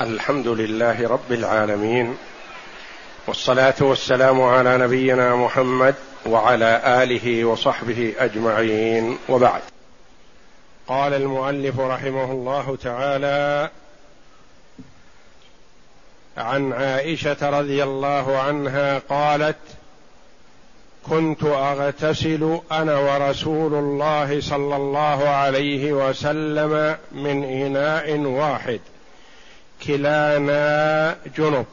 الحمد لله رب العالمين والصلاة والسلام على نبينا محمد وعلى آله وصحبه أجمعين وبعد. قال المؤلف رحمه الله تعالى عن عائشة رضي الله عنها قالت كنت أغتسل أنا ورسول الله صلى الله عليه وسلم من إناء واحد كلانا جنب.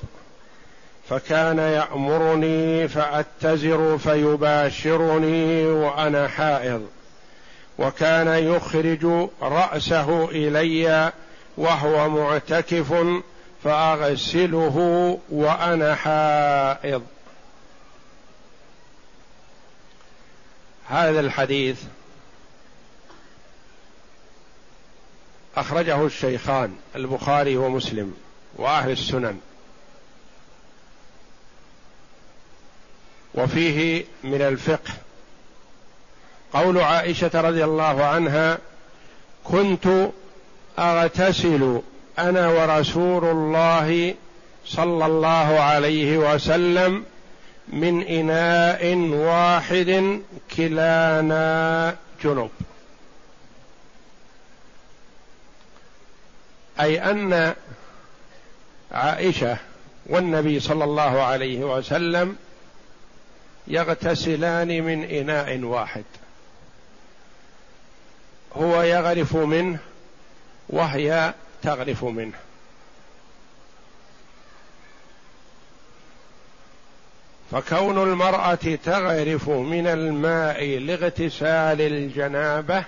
فكان يأمرني فأتزر فيباشرني وأنا حائض. وكان يخرج رأسه إلي وهو معتكف فأغسله وأنا حائض. هذا الحديث أخرجه الشيخان البخاري ومسلم وأهل السنن. وفيه من الفقه قول عائشة رضي الله عنها كنت أغتسل أنا ورسول الله صلى الله عليه وسلم من إناء واحد كلانا جنب. أي أن عائشة والنبي صلى الله عليه وسلم يغتسلان من إناء واحد. هو يغرف منه وهي تغرف منه. فكون المرأة تغرف من الماء لاغتسال الجنابة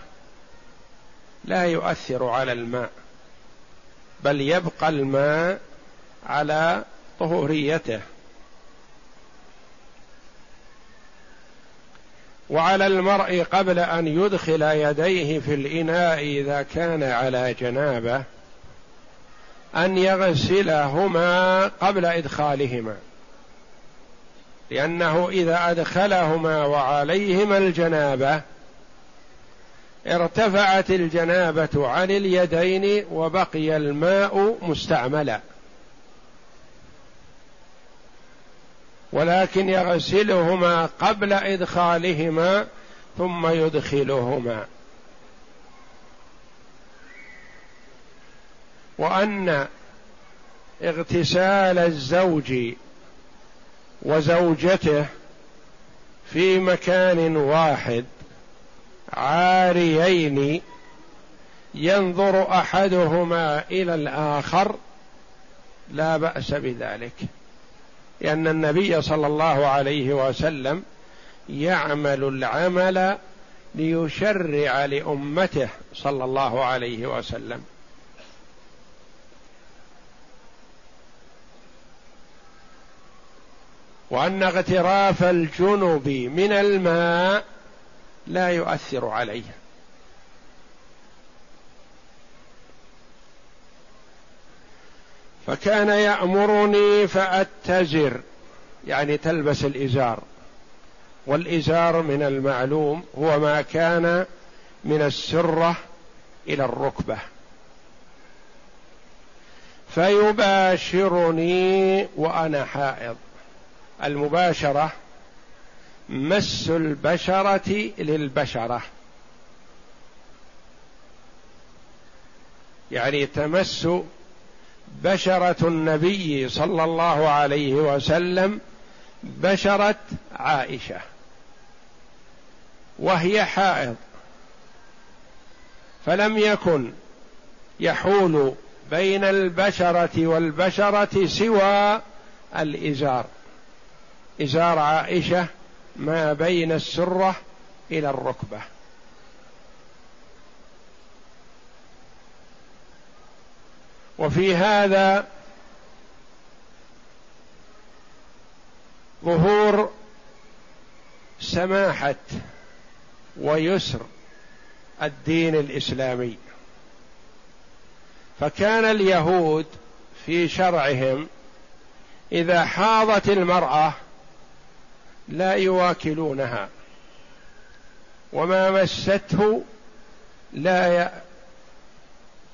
لا يؤثر على الماء. بل يبقى الماء على طهوريته. وعلى المرء قبل أن يدخل يديه في الإناء إذا كان على جنابة أن يغسلهما قبل إدخالهما. لأنه إذا أدخلهما وعليهما الجنابة ارتفعت الجنابة عن اليدين وبقي الماء مستعملا. ولكن يغسلهما قبل إدخالهما ثم يدخلهما. وأن اغتسال الزوج وزوجته في مكان واحد عاريين ينظر أحدهما إلى الآخر لا بأس بذلك لأن النبي صلى الله عليه وسلم يعمل العمل ليشرع لأمته صلى الله عليه وسلم. وأن اغتراف الجنب من الماء لا يؤثر عليه فكان يأمرني فاتزر يعني تلبس الإزار. والإزار من المعلوم هو ما كان من السرة إلى الركبة. فيباشرني وأنا حائض. المباشرة مس البشرة للبشرة. يعني تمس بشرة النبي صلى الله عليه وسلم بشرة عائشة. وهي حائض. فلم يكن يحول بين البشرة والبشرة سوى الإزار. إزار عائشة ما بين السرة إلى الركبة. وفي هذا ظهور سماحة ويسر الدين الإسلامي. فكان اليهود في شرعهم إذا حاضت المرأة لا يواكلونها. وما مسته لا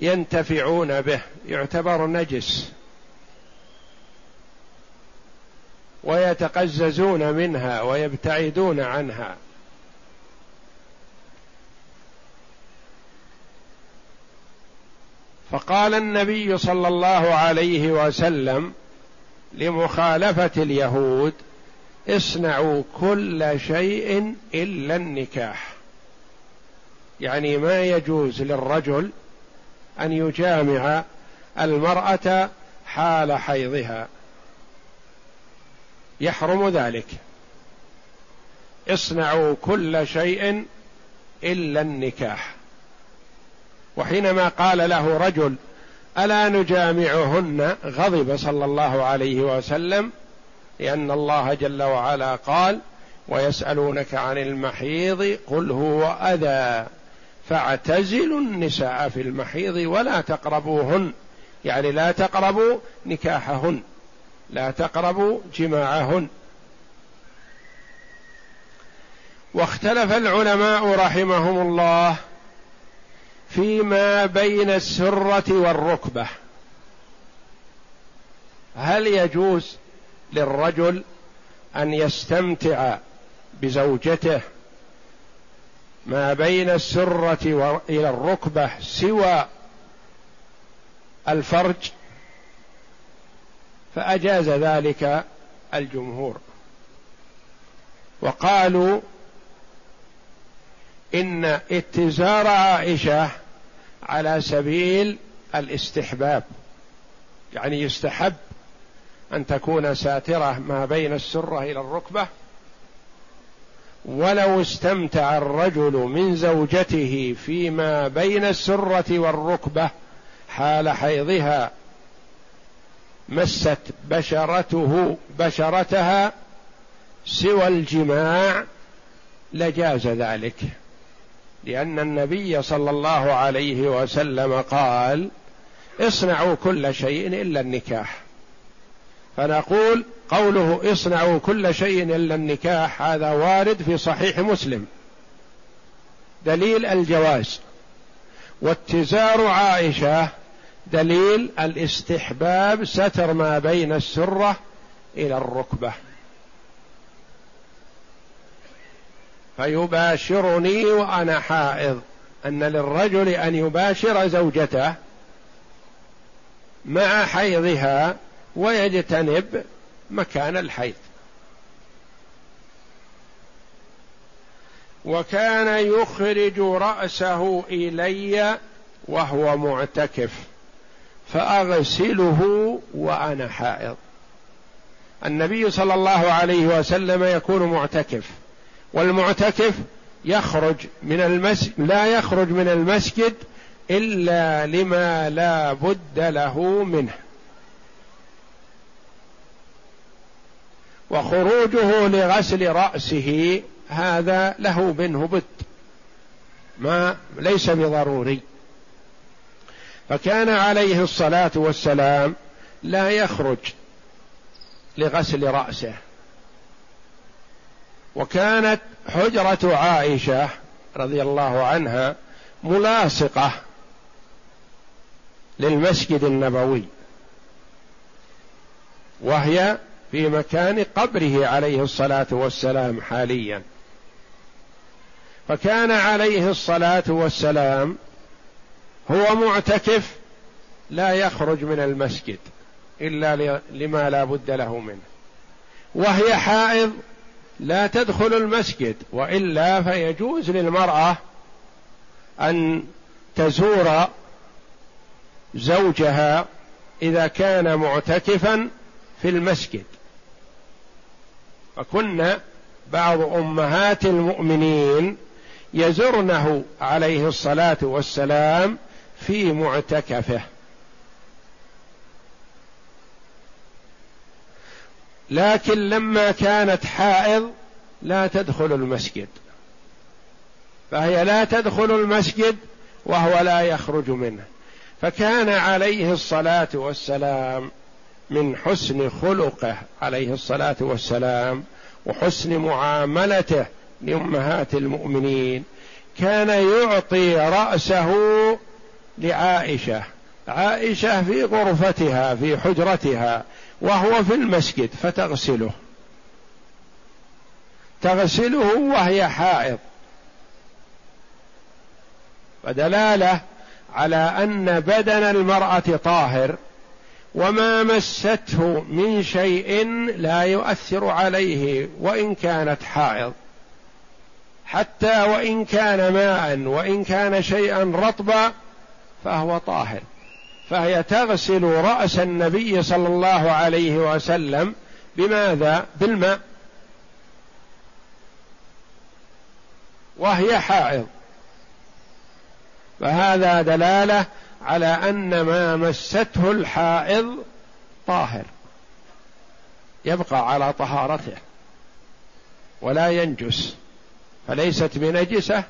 ينتفعون به. يعتبر نجس. ويتقززون منها ويبتعدون عنها. فقال النبي صلى الله عليه وسلم لمخالفة اليهود اصنعوا كل شيء إلا النكاح. يعني ما يجوز للرجل أن يجامع المرأة حال حيضها. يحرم ذلك. اصنعوا كل شيء إلا النكاح. وحينما قال له رجل ألا نجامعهن غضب صلى الله عليه وسلم لأن الله جل وعلا قال ويسألونك عن المحيض قل هو أذى فاعتزلوا النساء في المحيض ولا تقربوهن يعني لا تقربوا نكاحهن لا تقربوا جماعهن. واختلف العلماء رحمهم الله فيما بين السرة والركبة. هل يجوز للرجل أن يستمتع بزوجته ما بين السرة إلى الركبة سوى الفرج فأجاز ذلك الجمهور. وقالوا إن اتزار عائشة على سبيل الاستحباب يعني يستحب أن تكون ساترة ما بين السرة إلى الركبة. ولو استمتع الرجل من زوجته فيما بين السرة والركبة حال حيضها مست بشرته بشرتها سوى الجماع لجاز ذلك. لأن النبي صلى الله عليه وسلم قال اصنعوا كل شيء إلا النكاح. فنقول قوله اصنعوا كل شيء إلا النكاح هذا وارد في صحيح مسلم. دليل الجواز. واتزار عائشة دليل الاستحباب ستر ما بين السرة إلى الركبة. فيباشرني وأنا حائض. أن للرجل أن يباشر زوجته مع حيضها ويجتنب مكان الحيض. وكان يخرج رأسه إلي وهو معتكف فأغسله وأنا حائض. النبي صلى الله عليه وسلم يكون معتكف والمعتكف يخرج من المسجد لا يخرج من المسجد إلا لما لا بد له منه. وخروجه لغسل رأسه هذا له منه بد ما ليس بضروري. فكان عليه الصلاة والسلام لا يخرج لغسل رأسه. وكانت حجرة عائشة رضي الله عنها ملاصقة للمسجد النبوي وهي في مكان قبره عليه الصلاة والسلام حاليا. فكان عليه الصلاة والسلام هو معتكف لا يخرج من المسجد إلا لما لا بد له منه. وهي حائض لا تدخل المسجد وإلا فيجوز للمرأة أن تزور زوجها إذا كان معتكفا في المسجد. فكن بعض أمهات المؤمنين يزرنه عليه الصلاة والسلام في معتكفه. لكن لما كانت حائض لا تدخل المسجد. فهي لا تدخل المسجد وهو لا يخرج منه. فكان عليه الصلاة والسلام من حسن خلقه عليه الصلاة والسلام وحسن معاملته لأمهات المؤمنين. كان يعطي رأسه لعائشة. عائشة في غرفتها في حجرتها وهو في المسجد فتغسله. تغسله وهي حائض. ودلاله على أن بدن المرأة طاهر. وما مسته من شيء لا يؤثر عليه وإن كانت حائض. حتى وإن كان ماء وإن كان شيئا رطبا فهو طاهر. فهي تغسل رأس النبي صلى الله عليه وسلم بماذا؟ بالماء. وهي حائض. فهذا دلالة على أن ما مسته الحائض طاهر. يبقى على طهارته ولا ينجس فليست بنجسة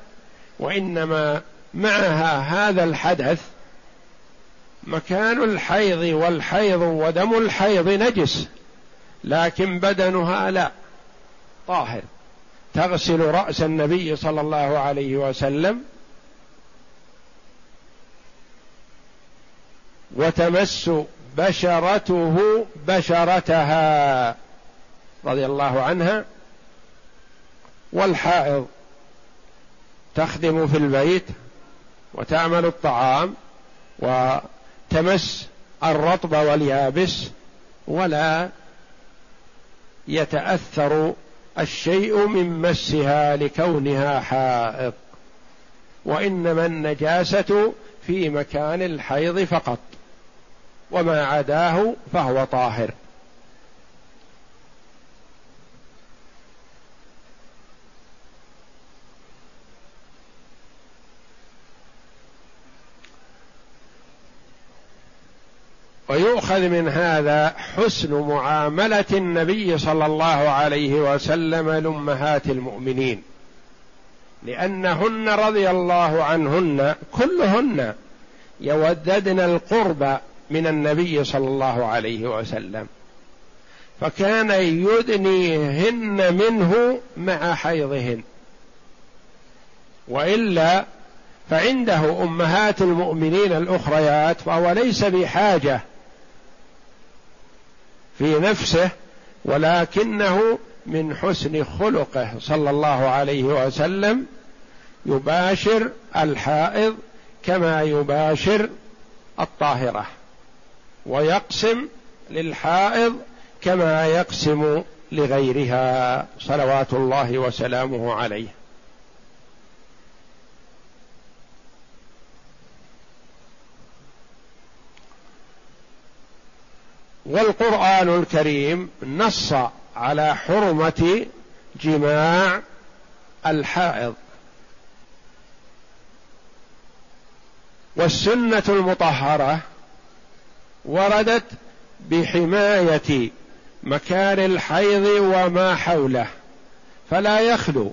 وإنما معها هذا الحدث مكان الحيض والحيض ودم الحيض نجس لكن بدنها لا طاهر. تغسل رأس النبي صلى الله عليه وسلم وتمس بشرته بشرتها رضي الله عنها. والحائض تخدم في البيت وتعمل الطعام وتمس الرطب واليابس ولا يتأثر الشيء من مسها لكونها حائض. وإنما النجاسة في مكان الحيض فقط. وما عداه فهو طاهر. ويؤخذ من هذا حسن معاملة النبي صلى الله عليه وسلم لأمهات المؤمنين لأنهن رضي الله عنهن كلهن يوددن القرب من النبي صلى الله عليه وسلم. فكان يدنيهن منه مع حيضهن. وإلا فعنده أمهات المؤمنين الأخريات فهو ليس بحاجة في نفسه ولكنه من حسن خلقه صلى الله عليه وسلم يباشر الحائض كما يباشر الطاهرة. ويقسم للحائض كما يقسم لغيرها صلوات الله وسلامه عليه. والقرآن الكريم نص على حرمة جماع الحائض. والسنة المطهرة وردت بحماية مكان الحيض وما حوله. فلا يخلو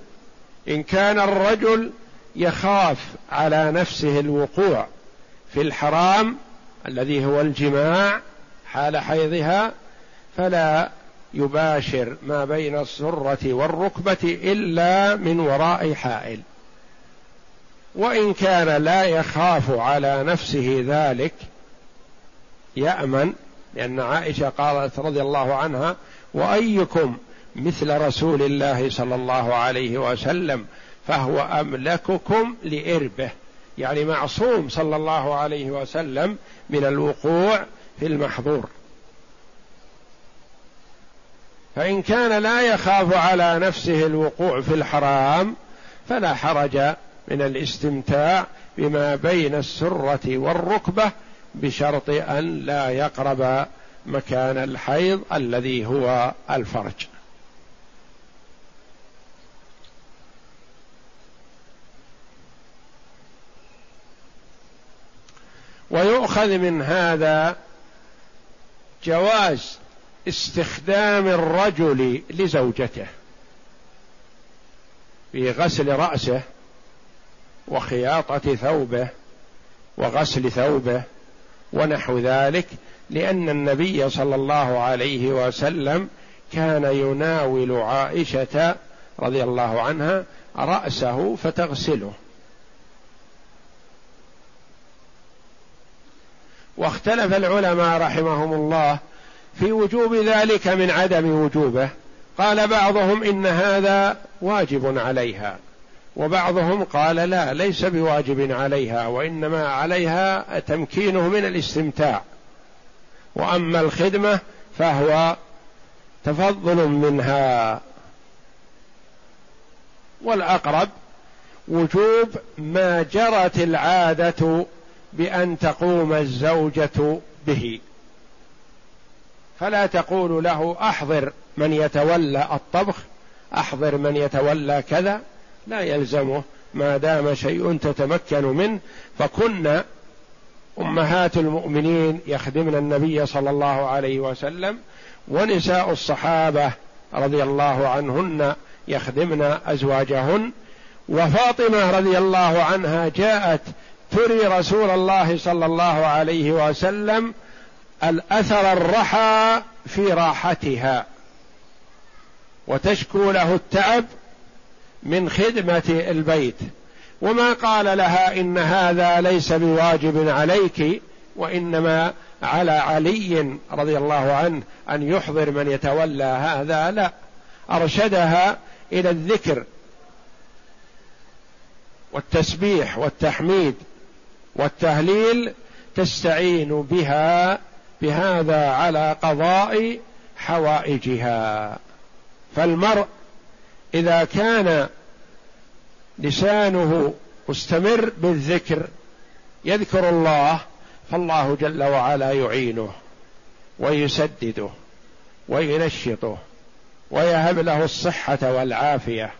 إن كان الرجل يخاف على نفسه الوقوع في الحرام الذي هو الجماع حال حيضها فلا يباشر ما بين السرة والركبة إلا من وراء حائل. وإن كان لا يخاف على نفسه ذلك يأمن لأن عائشة قالت رضي الله عنها وأيكم مثل رسول الله صلى الله عليه وسلم فهو أملككم لإربه. يعني معصوم صلى الله عليه وسلم من الوقوع في المحظور. فإن كان لا يخاف على نفسه الوقوع في الحرام فلا حرج من الاستمتاع بما بين السرة والركبة بشرط أن لا يقرب مكان الحيض الذي هو الفرج. ويؤخذ من هذا جواز استخدام الرجل لزوجته في غسل رأسه وخياطة ثوبه وغسل ثوبه ونحو ذلك لأن النبي صلى الله عليه وسلم كان يناول عائشة رضي الله عنها رأسه فتغسله. واختلف العلماء رحمهم الله في وجوب ذلك من عدم وجوبه. قال بعضهم إن هذا واجب عليها. وبعضهم قال لا ليس بواجب عليها وإنما عليها تمكينه من الاستمتاع. وأما الخدمة فهو تفضل منها. والأقرب وجوب ما جرت العادة بأن تقوم الزوجة به. فلا تقول له أحضر من يتولى الطبخ أحضر من يتولى كذا. لا يلزمه ما دام شيء تتمكن منه. فكن أمهات المؤمنين يخدمن النبي صلى الله عليه وسلم ونساء الصحابة رضي الله عنهن يخدمن أزواجهن. وفاطمة رضي الله عنها جاءت تري رسول الله صلى الله عليه وسلم الأثر الرحى في راحتها وتشكو له التعب من خدمة البيت. وما قال لها إن هذا ليس بواجب عليك وإنما على علي رضي الله عنه أن يحضر من يتولى هذا. لا أرشدها إلى الذكر والتسبيح والتحميد والتهليل تستعين بها بهذا على قضاء حوائجها. فالمرء إذا كان لسانه مستمر بالذكر يذكر الله فالله جل وعلا يعينه ويسدده وينشطه ويهب له الصحة والعافية.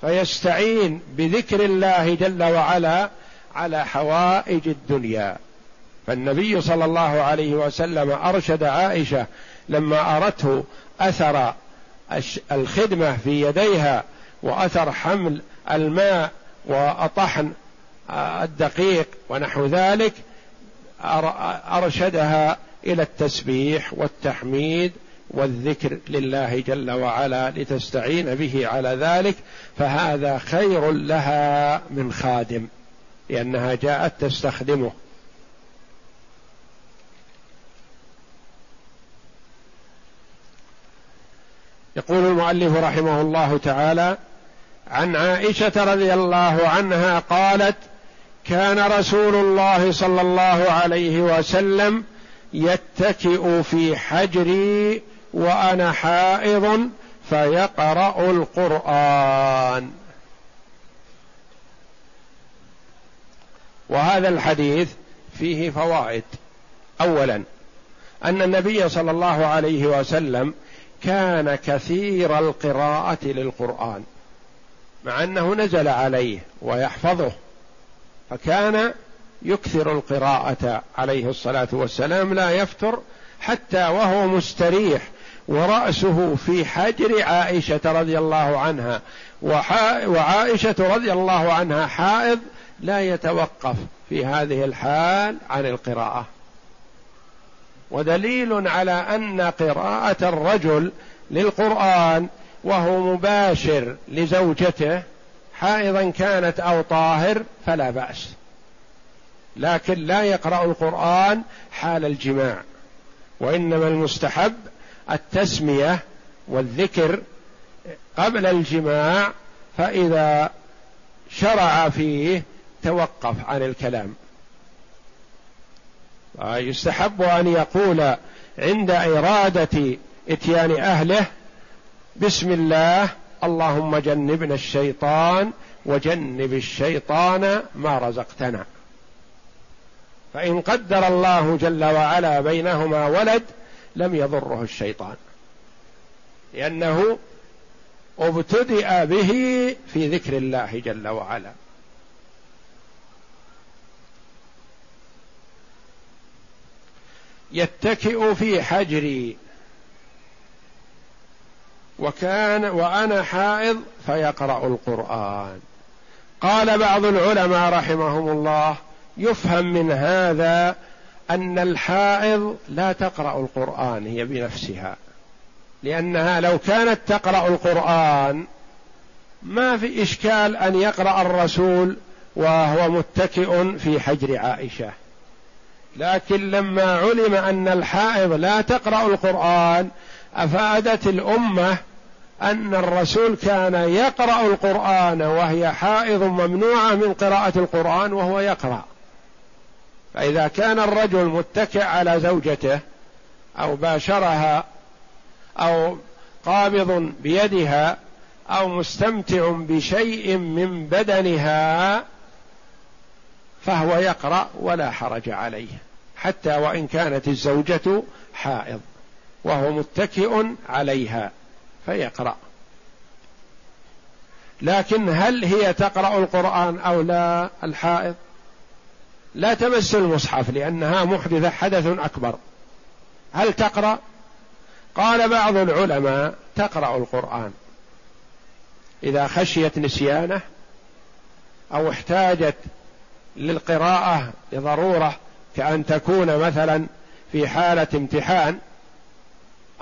فيستعين بذكر الله جل وعلا على حوائج الدنيا. فالنبي صلى الله عليه وسلم أرشد عائشة لما أرته أثر الخدمة في يديها وأثر حمل الماء وطحن الدقيق ونحو ذلك أرشدها إلى التسبيح والتحميد والذكر لله جل وعلا لتستعين به على ذلك فهذا خير لها من خادم لأنها جاءت تستخدمه يقول المؤلف رحمه الله تعالى عن عائشة رضي الله عنها قالت كان رسول الله صلى الله عليه وسلم يتكئ في حجري وأنا حائض فيقرأ القرآن. وهذا الحديث فيه فوائد. اولا أن النبي صلى الله عليه وسلم كان كثير القراءة للقرآن مع أنه نزل عليه ويحفظه فكان يكثر القراءة عليه الصلاة والسلام لا يفتر حتى وهو مستريح ورأسه في حجر عائشة رضي الله عنها وعائشة رضي الله عنها حائض لا يتوقف في هذه الحال عن القراءة. ودليل على أن قراءة الرجل للقرآن وهو مباشر لزوجته حائضا كانت أو طاهر فلا بأس. لكن لا يقرأ القرآن حال الجماع وإنما المستحب التسمية والذكر قبل الجماع فإذا شرع فيه توقف عن الكلام. يستحب أن يقول عند إرادة إتيان أهله بسم الله اللهم جنبنا الشيطان وجنب الشيطان ما رزقتنا. فإن قدر الله جل وعلا بينهما ولد لم يضره الشيطان. لأنه ابتدأ به في ذكر الله جل وعلا. يتكئ في حجري. وكان وأنا حائض فيقرأ القرآن. قال بعض العلماء رحمهم الله يفهم من هذا أن الحائض لا تقرأ القرآن هي بنفسها. لأنها لو كانت تقرأ القرآن ما في إشكال أن يقرأ الرسول وهو متكئ في حجر عائشة. لكن لما علم أن الحائض لا تقرأ القرآن أفادت الأمة أن الرسول كان يقرأ القرآن وهي حائض ممنوعة من قراءة القرآن وهو يقرأ. فإذا كان الرجل متكئ على زوجته أو باشرها أو قابض بيدها أو مستمتع بشيء من بدنها فهو يقرأ ولا حرج عليه. حتى وإن كانت الزوجة حائض وهو متكئ عليها فيقرأ. لكن هل هي تقرأ القرآن أو لا؟ الحائض. لا تمس المصحف لأنها محدثه حدث أكبر. هل تقرأ؟ قال بعض العلماء تقرأ القرآن. إذا خشيت نسيانه أو احتاجت للقراءة لضرورة كأن تكون مثلا في حالة امتحان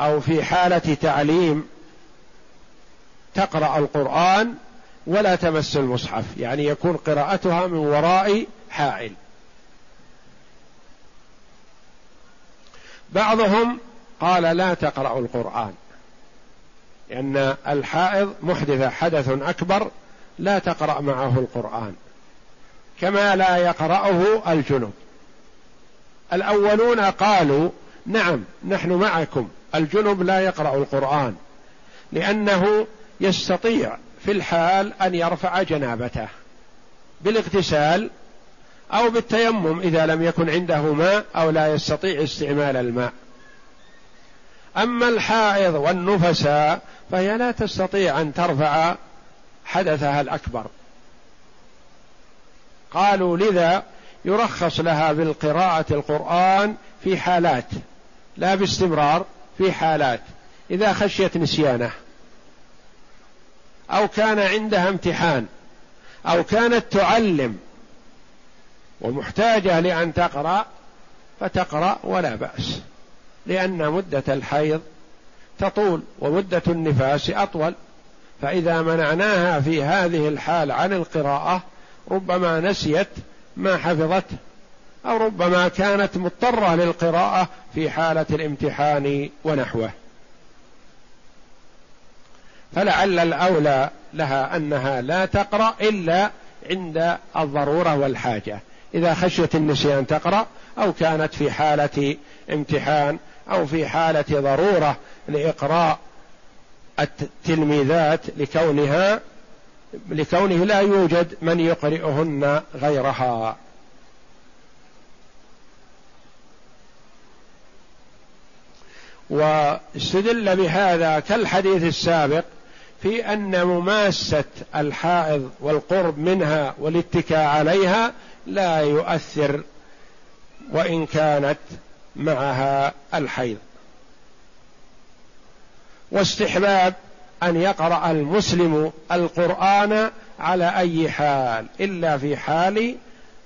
أو في حالة تعليم تقرأ القرآن ولا تمس المصحف يعني يكون قراءتها من وراء حائل. بعضهم قال لا تقرأ القرآن لأن الحائض محدثة حدث أكبر لا تقرأ معه القرآن كما لا يقرأه الجنب. الأولون قالوا نعم نحن معكم. الجنب لا يقرأ القرآن لأنه يستطيع في الحال أن يرفع جنابته بالاغتسال أو بالتيمم إذا لم يكن عنده ماء أو لا يستطيع استعمال الماء. أما الحائض والنفساء فهي لا تستطيع أن ترفع حدثها الأكبر. قالوا لذا؟ يرخص لها بالقراءة القرآن في حالات لا باستمرار في حالات. إذا خشيت نسيانه أو كان عندها امتحان أو كانت تعلم ومحتاجة لأن تقرأ فتقرأ ولا بأس. لأن مدة الحيض تطول ومدة النفاس أطول. فإذا منعناها في هذه الحال عن القراءة ربما نسيت ما حفظته أو ربما كانت مضطرة للقراءة في حالة الامتحان ونحوه. فلعل الأولى لها أنها لا تقرأ إلا عند الضرورة والحاجة. إذا خشيت النسيان تقرأ أو كانت في حالة امتحان أو في حالة ضرورة لإقراء التلميذات لكونها لكونه لا يوجد من يقرئهن غيرها. واستدل بهذا كالحديث السابق في أن مماسة الحائض والقرب منها والاتكاء عليها لا يؤثر وإن كانت معها الحيض. واستحباب أن يقرأ المسلم القرآن على أي حال إلا في حال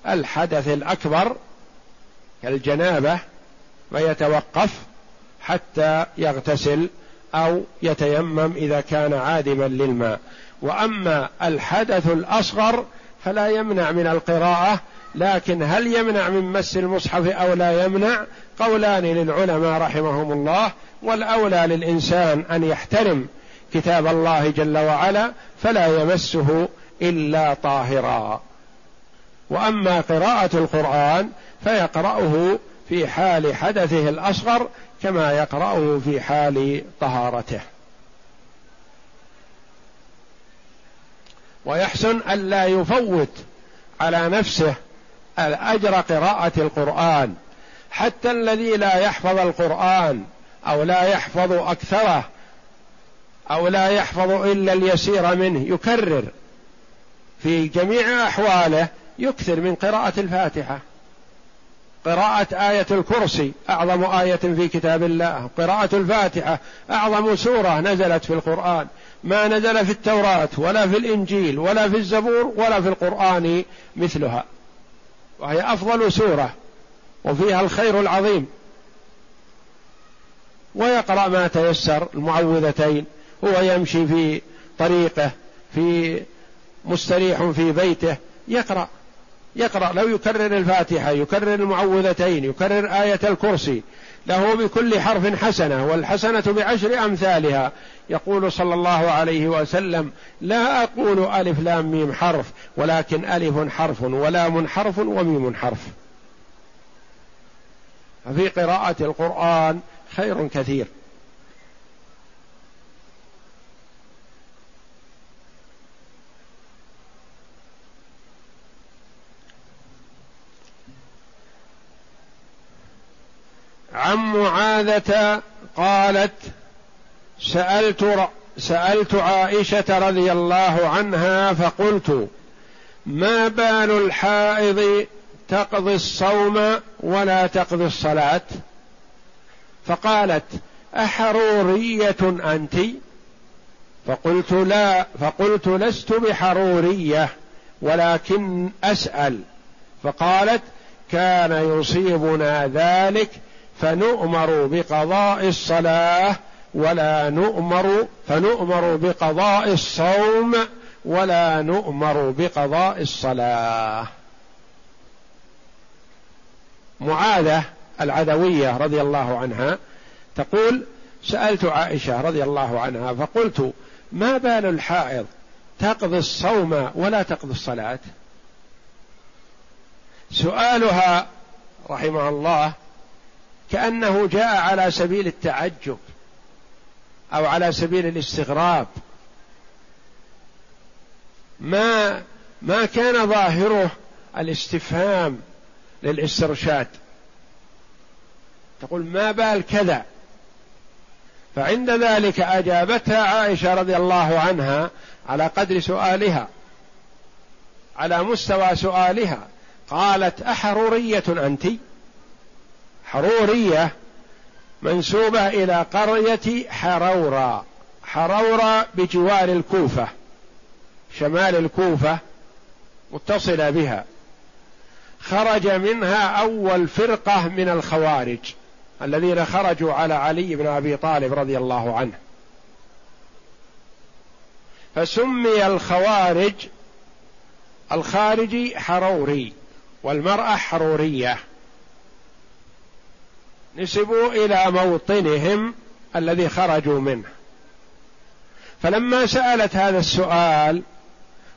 الحدث الأكبر كالجنابة فيتوقف حتى يغتسل أو يتيمم إذا كان عادما للماء. وأما الحدث الأصغر فلا يمنع من القراءة لكن هل يمنع من مس المصحف أو لا يمنع؟ قولان للعلماء رحمهم الله والأولى للإنسان أن يحترم كتاب الله جل وعلا فلا يمسه إلا طاهرا. وأما قراءة القرآن فيقرأه في حال حدثه الأصغر كما يقرأه في حال طهارته. ويحسن الا يفوت على نفسه الأجر قراءة القرآن. حتى الذي لا يحفظ القرآن أو لا يحفظ أكثره أو لا يحفظ إلا اليسير منه يكرر في جميع أحواله يكثر من قراءة الفاتحة. قراءة آية الكرسي أعظم آية في كتاب الله. قراءة الفاتحة أعظم سورة نزلت في القرآن. ما نزل في التوراة ولا في الإنجيل ولا في الزبور ولا في القرآن مثلها. وهي أفضل سورة وفيها الخير العظيم. ويقرأ ما تيسر المعوذتين. هو يمشي في طريقه في مستريح في بيته يقرأ يقرأ. لو يكرر الفاتحة يكرر المعوذتين يكرر آية الكرسي له بكل حرف حسنة والحسنة بعشر أمثالها. يقول صلى الله عليه وسلم لا أقول ألف لام ميم حرف ولكن ألف حرف ولام حرف وميم حرف. ففي قراءة القرآن خير كثير. عن معاذة قالت سألت سألت عائشة رضي الله عنها فقلت ما بال الحائض تقضي الصوم ولا تقضي الصلاة؟ فقالت أحرورية أنت؟ فقلت لا فقلت لست بحرورية ولكن أسأل. فقالت كان يصيبنا ذلك فنؤمر بقضاء الصلاة ولا نؤمر فنؤمر بقضاء الصوم ولا نؤمر بقضاء الصلاة. معاذة العدوية رضي الله عنها تقول سألت عائشة رضي الله عنها فقلت ما بال الحائض تقضي الصوم ولا تقضي الصلاة؟ سؤالها رحمه الله كأنه جاء على سبيل التعجب أو على سبيل الاستغراب. ما ما كان ظاهره الاستفهام للاسترشاد. تقول ما بال كذا. فعند ذلك أجابتها عائشة رضي الله عنها على قدر سؤالها على مستوى سؤالها. قالت أحرورية أنتِ حرورية منسوبة إلى قرية حرورا. حرورا بجوار الكوفة شمال الكوفة متصلة بها. خرج منها أول فرقة من الخوارج الذين خرجوا على علي بن أبي طالب رضي الله عنه. فسمي الخوارج الخارجي حروري والمرأة حرورية. نسبوا إلى موطنهم الذي خرجوا منه. فلما سألت هذا السؤال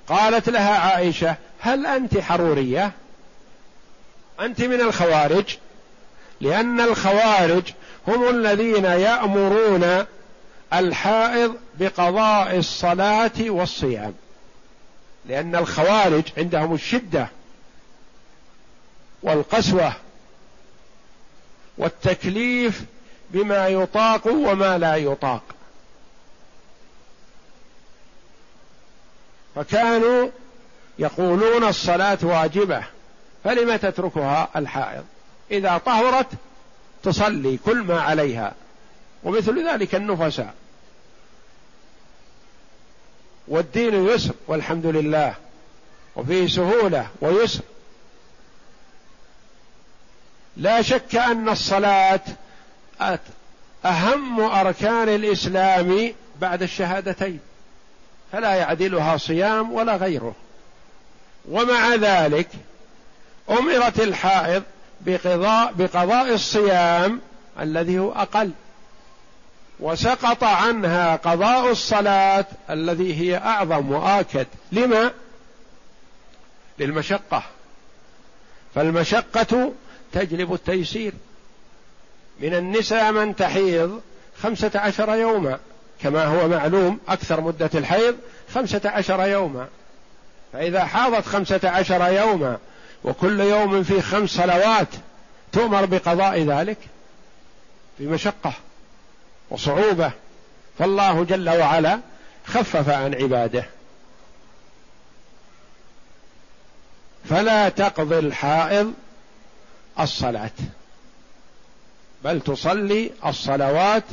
قالت لها عائشة هل أنت حرورية؟ أنت من الخوارج؟ لأن الخوارج هم الذين يأمرون الحائض بقضاء الصلاة والصيام. لأن الخوارج عندهم الشدة والقسوة والتكليف بما يطاق وما لا يطاق. فكانوا يقولون الصلاة واجبة فلم تتركها الحائض؟ إذا طهرت تصلي كل ما عليها ومثل ذلك النفساء. والدين يسر والحمد لله وفيه سهولة ويسر. لا شك أن الصلاة أهم أركان الإسلام بعد الشهادتين فلا يعدلها صيام ولا غيره. ومع ذلك أمرت الحائض بقضاء بقضاء الصيام الذي هو أقل وسقط عنها قضاء الصلاة الذي هي أعظم وآكد. لما؟ للمشقة. فالمشقة تجلب التيسير. من النساء من تحيض خمسة عشر يوما. كما هو معلوم أكثر مدة الحيض خمسة عشر يوما. فإذا حاضت خمسة عشر يوما وكل يوم في خمس صلوات تؤمر بقضاء ذلك بمشقة وصعوبة. فالله جل وعلا خفف عن عباده. فلا تقضي الحائض الصلاة. بل تصلي الصلوات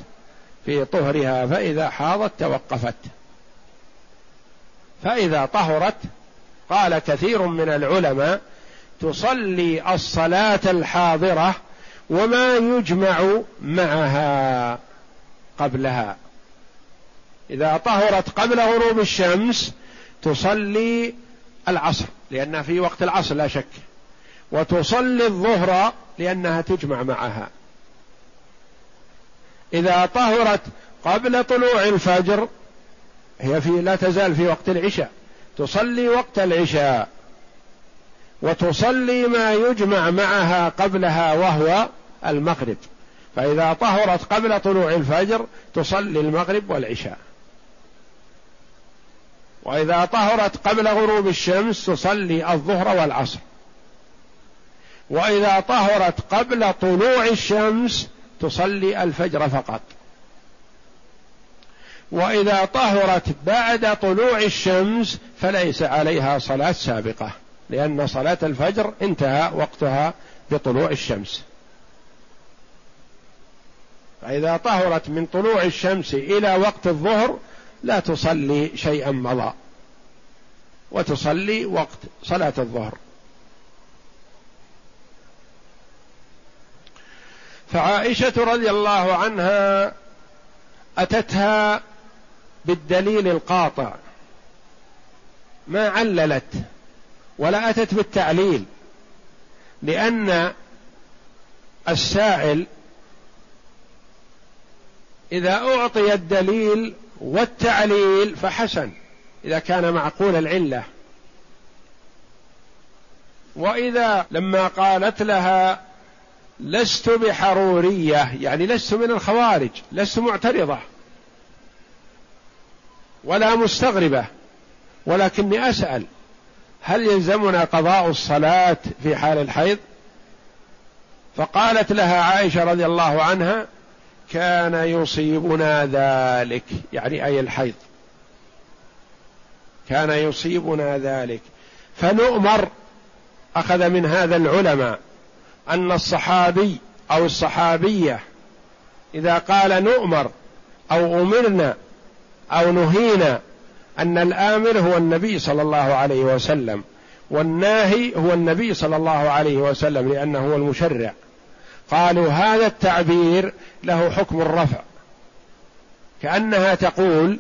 في طهرها فإذا حاضت توقفت. فإذا طهرت قال كثير من العلماء تصلي الصلاة الحاضرة وما يجمع معها قبلها. إذا طهرت قبل غروب الشمس تصلي العصر لأنها في وقت العصر لا شك. وتصلي الظهر لأنها تجمع معها. إذا طهرت قبل طلوع الفجر هي في لا تزال في وقت العشاء تصلي وقت العشاء وتصلي ما يجمع معها قبلها وهو المغرب. فإذا طهرت قبل طلوع الفجر تصلي المغرب والعشاء. وإذا طهرت قبل غروب الشمس تصلي الظهر والعصر. وإذا طهرت قبل طلوع الشمس تصلي الفجر فقط. وإذا طهرت بعد طلوع الشمس فليس عليها صلاة سابقة لأن صلاة الفجر انتهى وقتها بطلوع الشمس. فإذا طهرت من طلوع الشمس إلى وقت الظهر لا تصلي شيئا مضى وتصلي وقت صلاة الظهر. فعائشة رضي الله عنها أتتها بالدليل القاطع. ما عللت ولا أتت بالتعليل لأن السائل إذا أعطي الدليل والتعليل فحسن إذا كان معقول العلة. وإذا لما قالت لها لست بحرورية يعني لست من الخوارج لست معترضة ولا مستغربة ولكني أسأل هل يلزمنا قضاء الصلاة في حال الحيض؟ فقالت لها عائشة رضي الله عنها كان يصيبنا ذلك يعني أي الحيض. كان يصيبنا ذلك. فنؤمر أخذ من هذا العلماء أن الصحابي أو الصحابية إذا قال نؤمر أو أمرنا أو نهينا أن الآمر هو النبي صلى الله عليه وسلم والناهي هو النبي صلى الله عليه وسلم لأنه هو المشرع. قالوا هذا التعبير له حكم الرفع. كأنها تقول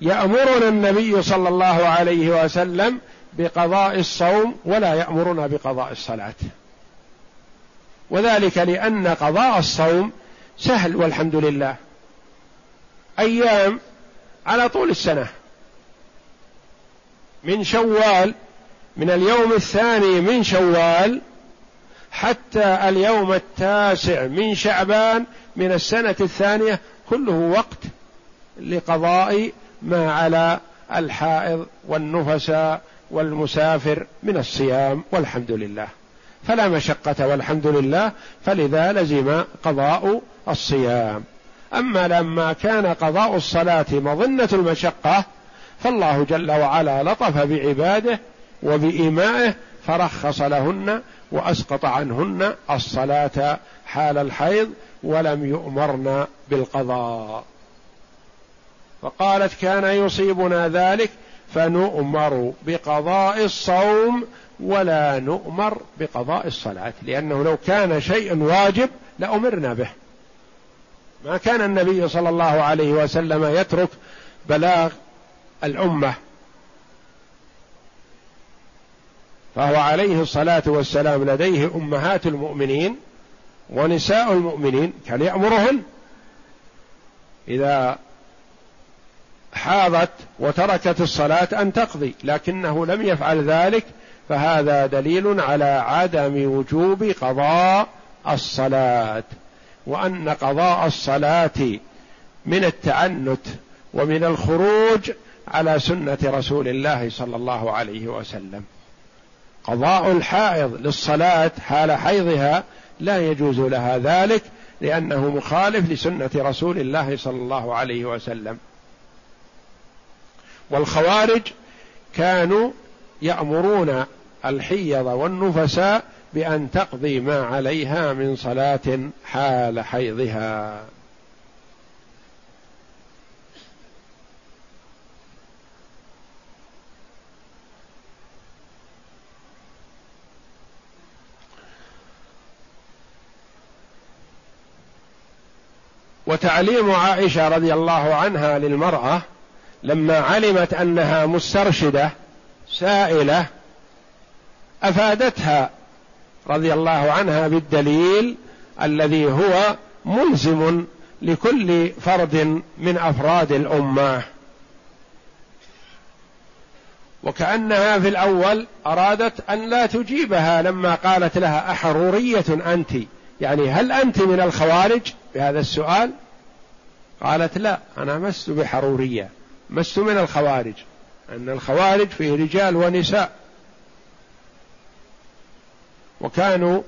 يأمرنا النبي صلى الله عليه وسلم بقضاء الصوم ولا يأمرنا بقضاء الصلاة. وذلك لأن قضاء الصوم سهل والحمد لله. أيام على طول السنة. من شوال من اليوم الثاني من شوال حتى اليوم التاسع من شعبان من السنة الثانية كله وقت لقضاء ما على الحائض والنفساء والمسافر من الصيام والحمد لله. فلا مشقة والحمد لله فلذا لزم قضاء الصيام. أما لما كان قضاء الصلاة مظنة المشقة فالله جل وعلا لطف بعباده وبإيمائه فرخص لهن وأسقط عنهن الصلاة حال الحيض ولم يؤمرن بالقضاء. فقالت كان يصيبنا ذلك فنؤمر بقضاء الصوم ولا نؤمر بقضاء الصلاة لأنه لو كان شيء واجب لأمرنا به. ما كان النبي صلى الله عليه وسلم يترك بلاغ الأمة. فهو عليه الصلاة والسلام لديه أمهات المؤمنين ونساء المؤمنين كان يأمرهن إذا حاضت وتركت الصلاة أن تقضي لكنه لم يفعل ذلك فهذا دليل على عدم وجوب قضاء الصلاة وأن قضاء الصلاة من التعنت ومن الخروج على سنة رسول الله صلى الله عليه وسلم. قضاء الحائض للصلاة حال حيضها لا يجوز لها ذلك لأنه مخالف لسنة رسول الله صلى الله عليه وسلم. والخوارج كانوا يأمرون الحيض والنفساء بأن تقضي ما عليها من صلاة حال حيضها. وتعليم عائشة رضي الله عنها للمرأة لما علمت أنها مسترشدة سائلة أفادتها رضي الله عنها بالدليل الذي هو ملزم لكل فرد من أفراد الأمة. وكأنها في الأول أرادت أن لا تجيبها لما قالت لها أحرورية أنت. يعني هل أنت من الخوارج؟ بهذا السؤال قالت لا أنا مست بحرورية مست من الخوارج. أن الخوارج فيه رجال ونساء. وكانوا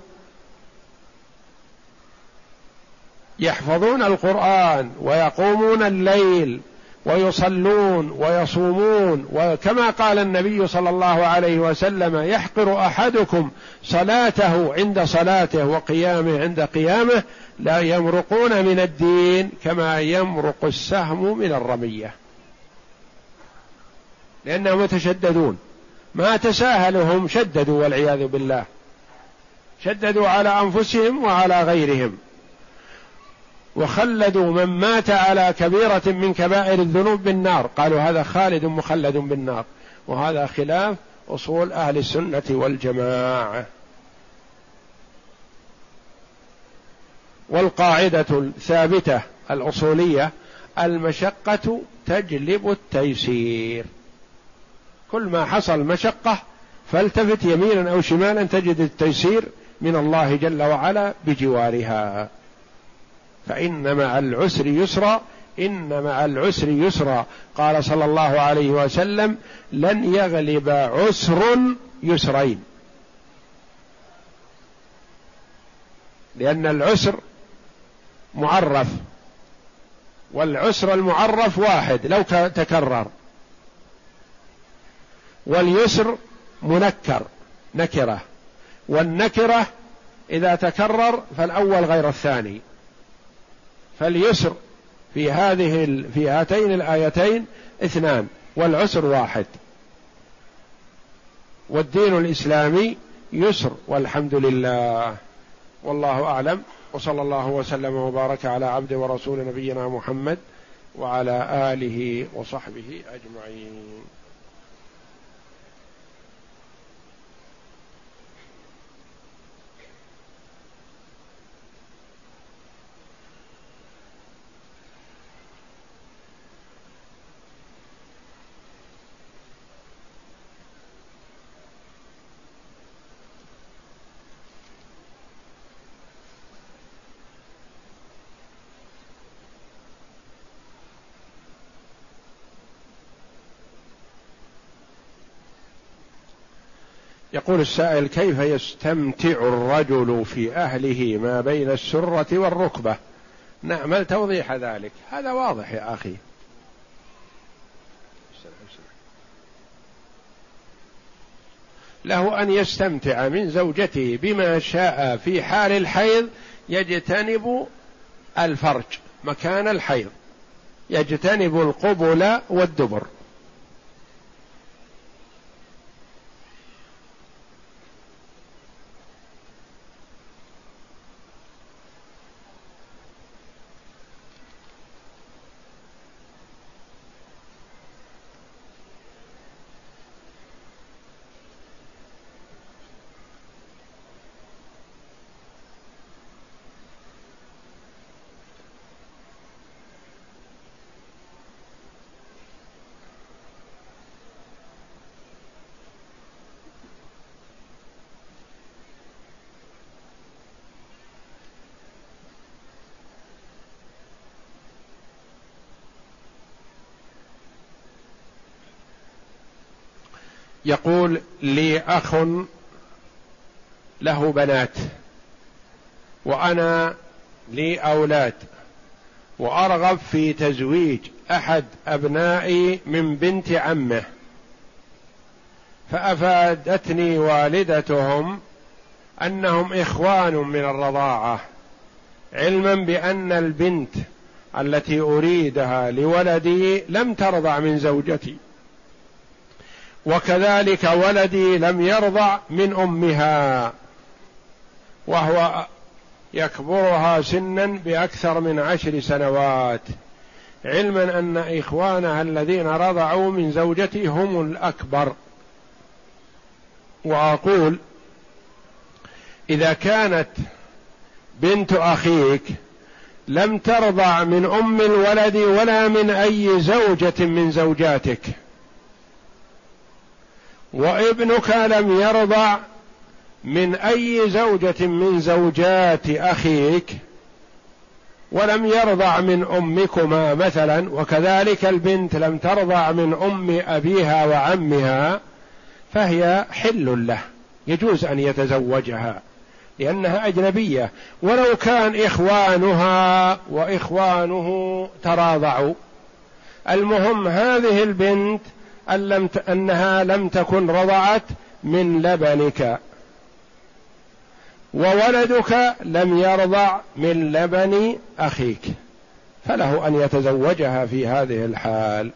يحفظون القرآن ويقومون الليل ويصلون ويصومون وكما قال النبي صلى الله عليه وسلم يحقر أحدكم صلاته عند صلاته وقيامه عند قيامه لا يمرقون من الدين كما يمرق السهم من الرمية. لأنهم يتشددون. ما تساهلهم شددوا والعياذ بالله. شددوا على أنفسهم وعلى غيرهم. وخلدوا من مات على كبيرة من كبائر الذنوب بالنار. قالوا هذا خالد مخلد بالنار. وهذا خلاف أصول أهل السنة والجماعة. والقاعدة الثابتة الأصولية المشقة تجلب التيسير. كل ما حصل مشقة فالتفت يمينا أو شمالا تجد التيسير من الله جل وعلا بجوارها. فإن مع العسر يسرا إن مع العسر يسرا. قال صلى الله عليه وسلم لن يغلب عسر يسرين. لأن العسر معرف والعسر المعرف واحد لو تكرر. واليسر منكر نكرة. والنكرة إذا تكرر فالأول غير الثاني. فاليسر في هذه في هاتين الآيتين اثنان والعسر واحد. والدين الإسلامي يسر والحمد لله. والله أعلم. وصلى الله وسلم وبارك على عبد ورسول نبينا محمد وعلى آله وصحبه أجمعين. يقول السائل كيف يستمتع الرجل في أهله ما بين السرة والركبة؟ نعمل توضيح ذلك؟ هذا واضح يا أخي. له أن يستمتع من زوجته بما شاء في حال الحيض يجتنب الفرج مكان الحيض يجتنب القبل والدبر. يقول لي أخ له بنات وأنا لي أولاد وأرغب في تزويج أحد أبنائي من بنت عمه. فأفادتني والدتهم أنهم إخوان من الرضاعة علما بأن البنت التي أريدها لولدي لم ترضع من زوجتي. وكذلك ولدي لم يرضع من أمها. وهو يكبرها سنا بأكثر من عشر سنوات. علما أن إخوانها الذين رضعوا من زوجتي هم الأكبر. وأقول إذا كانت بنت أخيك لم ترضع من أم الولد ولا من أي زوجة من زوجاتك وابنك لم يرضع من أي زوجة من زوجات أخيك ولم يرضع من أمكما مثلا وكذلك البنت لم ترضع من أم أبيها وعمها فهي حل له يجوز أن يتزوجها لأنها أجنبية. ولو كان إخوانها وإخوانه تراضعوا. المهم هذه البنت أن لم ت... أنها لم تكن رضعت من لبنك. وولدك لم يرضع من لبن أخيك. فله أن يتزوجها في هذه الحال.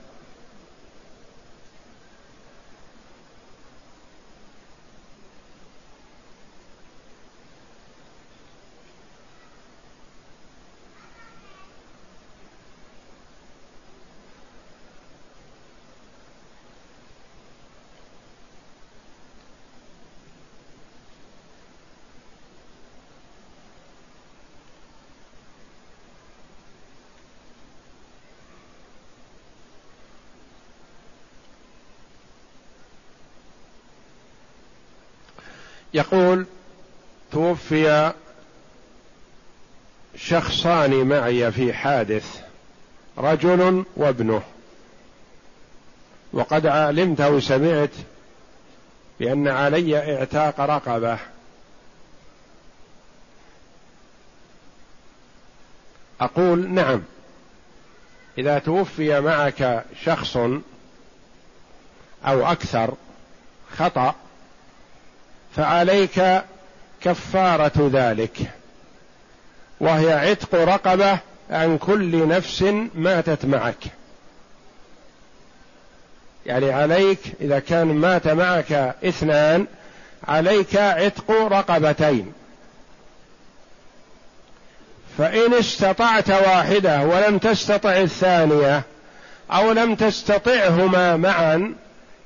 يقول توفي شخصان معي في حادث رجل وابنه. وقد علمت وسمعت بأن علي اعتاق رقبة. أقول نعم إذا توفي معك شخص أو أكثر خطأ فعليك كفارة ذلك. وهي عتق رقبة عن كل نفس ماتت معك. يعني عليك إذا كان مات معك اثنان عليك عتق رقبتين. فإن استطعت واحدة ولم تستطع الثانية أو لم تستطعهما معا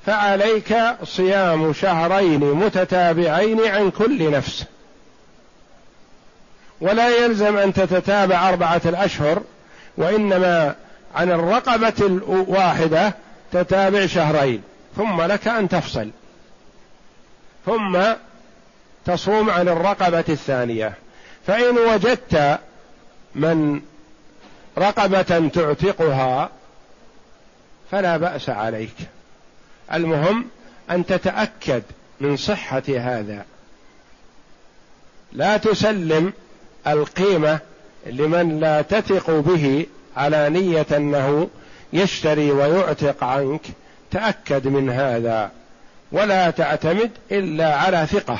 فعليك صيام شهرين متتابعين عن كل نفس. ولا يلزم أن تتتابع أربعة الأشهر وإنما عن الرقبة الواحدة تتابع شهرين ثم لك أن تفصل. ثم تصوم عن الرقبة الثانية. فإن وجدت من رقبة تعتقها فلا بأس عليك. المهم أن تتأكد من صحة هذا. لا تسلم القيمة لمن لا تثق به على نية أنه يشتري ويعتق عنك. تأكد من هذا. ولا تعتمد إلا على ثقة.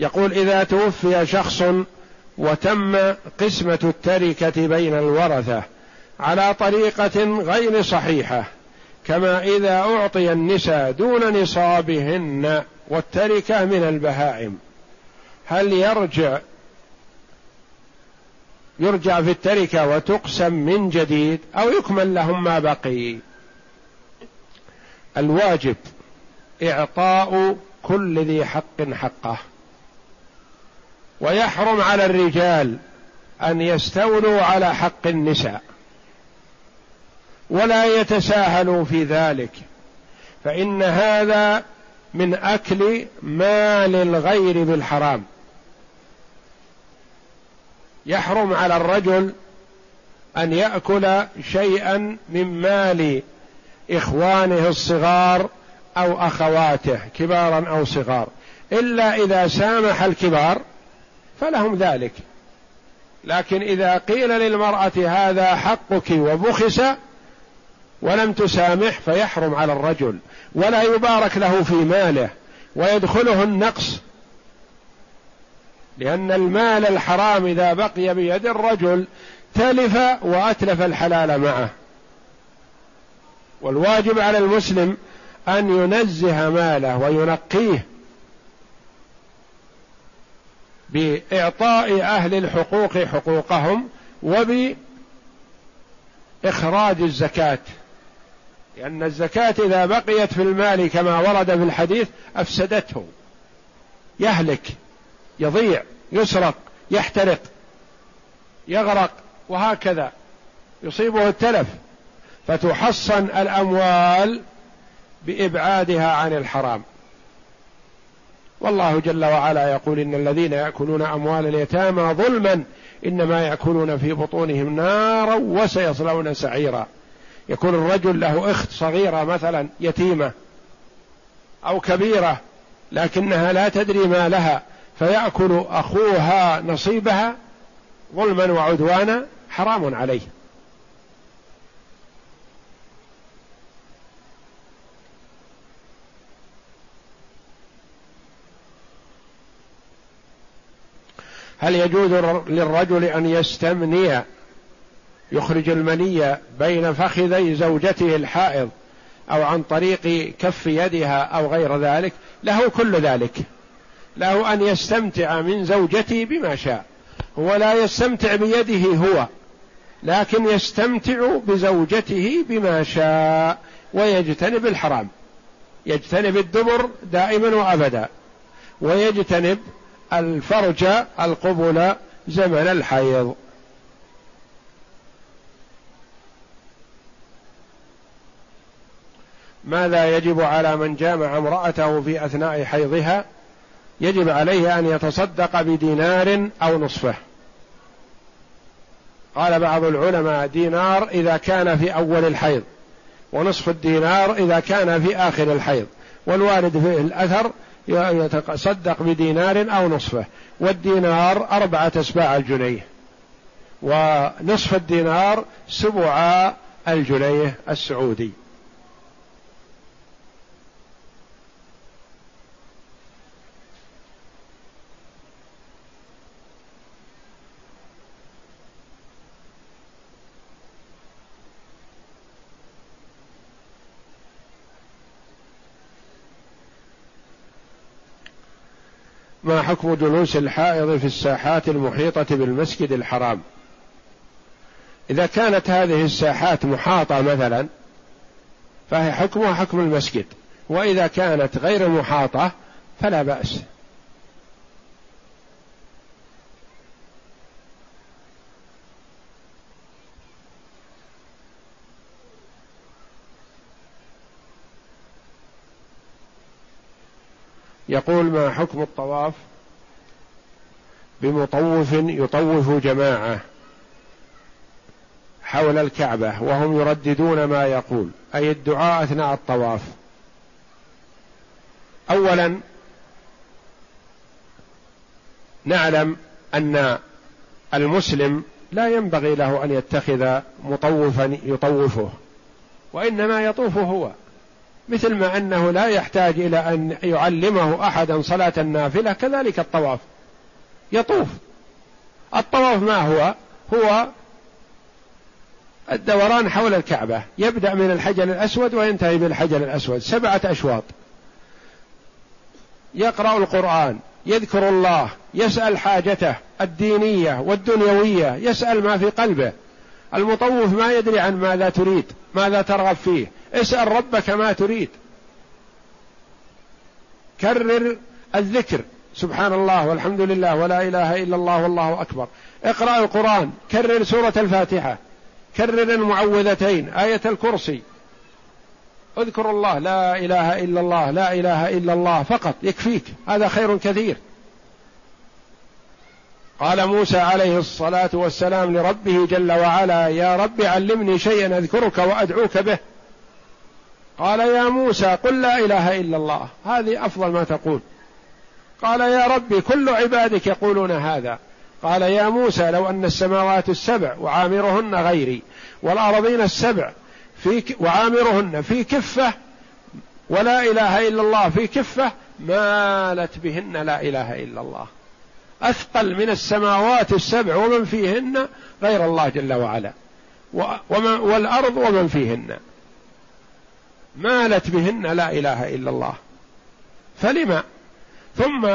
يقول إذا توفي شخص وتم قسمة التركة بين الورثة على طريقة غير صحيحة كما إذا أعطي النساء دون نصابهن والتركة من البهائم هل يرجع يرجع في التركة وتقسم من جديد أو يكمل لهم ما بقي؟ الواجب إعطاء كل ذي حق حقه. ويحرم على الرجال أن يستولوا على حق النساء ولا يتساهلوا في ذلك فإن هذا من أكل مال الغير بالحرام يحرم على الرجل أن يأكل شيئا من مال إخوانه الصغار أو أخواته كبارا أو صغار إلا إذا سامح الكبار فلهم ذلك. لكن إذا قيل للمرأة هذا حقك وبخس ولم تسامح فيحرم على الرجل ولا يبارك له في ماله ويدخله النقص. لأن المال الحرام إذا بقي بيد الرجل تلف وأتلف الحلال معه. والواجب على المسلم أن ينزه ماله وينقيه. بإعطاء أهل الحقوق حقوقهم وبإخراج الزكاة. لأن الزكاة إذا بقيت في المال كما ورد في الحديث أفسدته. يهلك يضيع يسرق يحترق يغرق وهكذا. يصيبه التلف. فتحصن الأموال بإبعادها عن الحرام. والله جل وعلا يقول إن الذين يأكلون أموال اليتامى ظلما إنما يأكلون في بطونهم نارا وسيصلون سعيرا. يكون الرجل له إخت صغيرة مثلا يتيمة أو كبيرة لكنها لا تدري ما لها فيأكل أخوها نصيبها ظلما وعدوانا حرام عليه. هل يجوز للرجل أن يستمني يخرج المني بين فخذي زوجته الحائض أو عن طريق كف يدها أو غير ذلك؟ له كل ذلك. له أن يستمتع من زوجته بما شاء. هو لا يستمتع بيده هو لكن يستمتع بزوجته بما شاء ويجتنب الحرام. يجتنب الدبر دائما وابدا. ويجتنب الفرج القبل زمن الحيض. ماذا يجب على من جامع امرأته في أثناء حيضها؟ يجب عليه أن يتصدق بدينار أو نصفه. قال بعض العلماء دينار إذا كان في أول الحيض ونصف الدينار إذا كان في آخر الحيض والوارد في الأثر يتصدق بدينار أو نصفه. والدينار أربعة أسباع الجنيه. ونصف الدينار سبع الجنيه السعودي. ما حكم جلوس الحائض في الساحات المحيطة بالمسجد الحرام. إذا كانت هذه الساحات محاطة مثلا فهي حكمها حكم المسجد. وإذا كانت غير محاطة فلا بأس. يقول ما حكم الطواف؟ بمطوف يطوف جماعة حول الكعبة وهم يرددون ما يقول أي الدعاء أثناء الطواف. اولا نعلم أن المسلم لا ينبغي له أن يتخذ مطوفا يطوفه وإنما يطوف هو. مثل ما أنه لا يحتاج إلى أن يعلمه أحدا صلاة النافلة كذلك الطواف. يطوف. الطواف ما هو؟ هو الدوران حول الكعبة. يبدأ من الحجر الأسود وينتهي بالحجر الأسود. سبعة أشواط. يقرأ القرآن يذكر الله يسأل حاجته الدينية والدنيوية يسأل ما في قلبه. المطوف ما يدري عن ماذا تريد ماذا ترغب فيه. اسأل ربك ما تريد. كرر الذكر. سبحان الله والحمد لله ولا إله إلا الله والله أكبر. اقرأ القرآن. كرر سورة الفاتحة. كرر المعوذتين. آية الكرسي. اذكر الله. لا إله إلا الله. لا إله إلا الله. فقط. يكفيك. هذا خير كثير. قال موسى عليه الصلاة والسلام لربه جل وعلا يا رب علمني شيئا أذكرك وأدعوك به. قال يا موسى قل لا إله إلا الله. هذه أفضل ما تقول. قال يا ربي كل عبادك يقولون هذا. قال يا موسى لو أن السماوات السبع وعامرهن غيري والأرضين السبع في وعامرهن في كفة ولا إله إلا الله في كفة مالت بهن لا إله إلا الله. أثقل من السماوات السبع ومن فيهن غير الله جل وعلا. والأرض ومن فيهن. مالت بهن لا إله إلا الله. فلما؟ ثم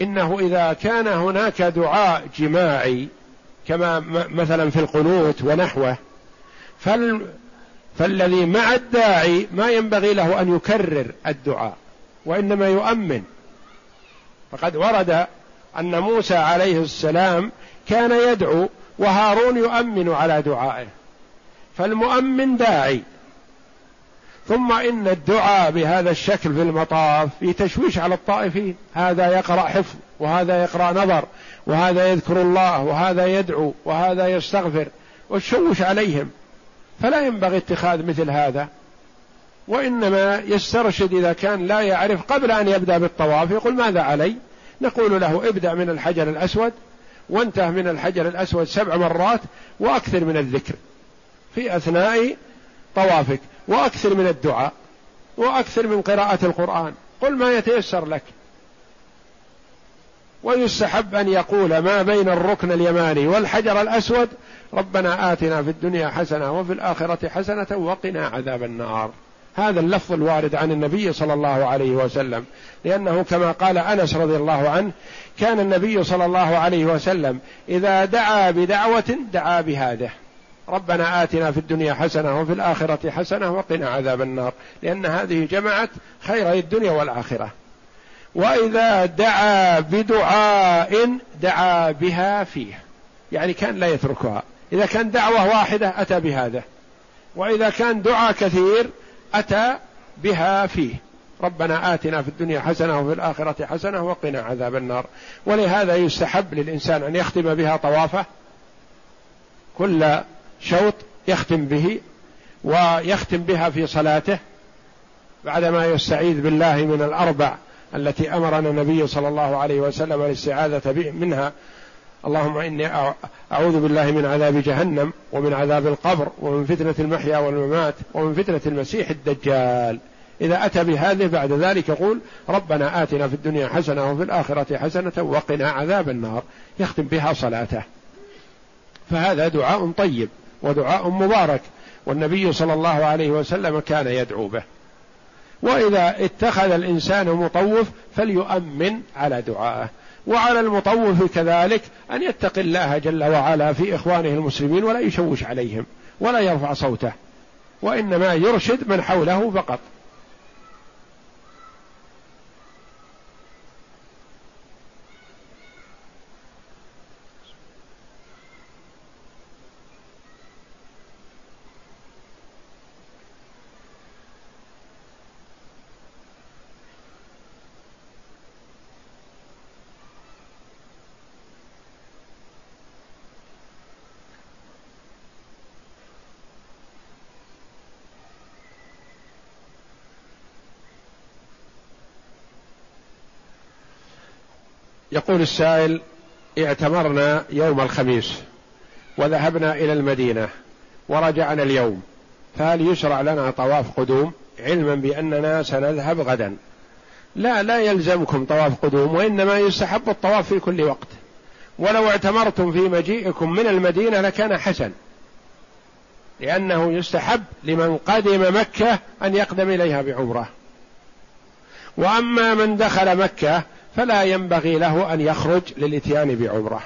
إنه إذا كان هناك دعاء جماعي كما مثلا في القنوت ونحوه فال فالذي مع الداعي ما ينبغي له أن يكرر الدعاء وإنما يؤمن. فقد ورد أن موسى عليه السلام كان يدعو وهارون يؤمن على دعائه. فالمؤمن داعي. ثم إن الدعاء بهذا الشكل في المطاف في تشويش على الطائفين. هذا يقرأ حفظ وهذا يقرأ نظر وهذا يذكر الله وهذا يدعو وهذا يستغفر وتشوش عليهم. فلا ينبغي اتخاذ مثل هذا. وإنما يسترشد إذا كان لا يعرف قبل أن يبدأ بالطواف يقول ماذا علي؟ نقول له ابدأ من الحجر الأسود وانتهى من الحجر الأسود سبع مرات وأكثر من الذكر في أثناء طوافك وأكثر من الدعاء وأكثر من قراءة القرآن قل ما يتيسر لك ويستحب أن يقول ما بين الركن اليماني والحجر الأسود ربنا آتنا في الدنيا حسنة وفي الآخرة حسنة وقنا عذاب النار هذا اللفظ الوارد عن النبي صلى الله عليه وسلم. لأنه كما قال أنس رضي الله عنه كان النبي صلى الله عليه وسلم إذا دعا بدعوة دعا بهذه. ربنا آتنا في الدنيا حسنة وفي الآخرة حسنة وقنا عذاب النار. لأن هذه جمعت خيري الدنيا والآخرة. وإذا دعا بدعاء دعا بها فيه. يعني كان لا يتركها. إذا كان دعوة واحدة أتى بهذا. وإذا كان دعاء كثير أتى بها فيه. ربنا آتنا في الدنيا حسنة وفي الآخرة حسنة وقنا عذاب النار. ولهذا يستحب للإنسان أن يختم بها طوافه. كل شوط يختم به ويختم بها في صلاته. بعدما يستعيذ بالله من الأربع التي أمرنا النبي صلى الله عليه وسلم الاستعاذة منها اللهم إني أعوذ بالله من عذاب جهنم ومن عذاب القبر ومن فتنة المحيا والممات ومن فتنة المسيح الدجال. إذا أتى بهذه بعد ذلك يقول ربنا آتنا في الدنيا حسنة وفي الآخرة حسنة وقنا عذاب النار. يختم بها صلاته. فهذا دعاء طيب ودعاء مبارك والنبي صلى الله عليه وسلم كان يدعو به. وإذا اتخذ الإنسان مطوف فليؤمن على دعائه. وعلى المطوف كذلك أن يتقي الله جل وعلا في إخوانه المسلمين ولا يشوش عليهم ولا يرفع صوته وإنما يرشد من حوله فقط. يقول السائل اعتمرنا يوم الخميس وذهبنا إلى المدينة ورجعنا اليوم. فهل يشرع لنا طواف قدوم؟ علما بأننا سنذهب غدا. لا لا يلزمكم طواف قدوم وإنما يستحب الطواف في كل وقت. ولو اعتمرتم في مجيئكم من المدينة لكان حسن لأنه يستحب لمن قدم مكة أن يقدم إليها بعمرة. وأما من دخل مكة فلا ينبغي له أن يخرج للإتيان بعمرة.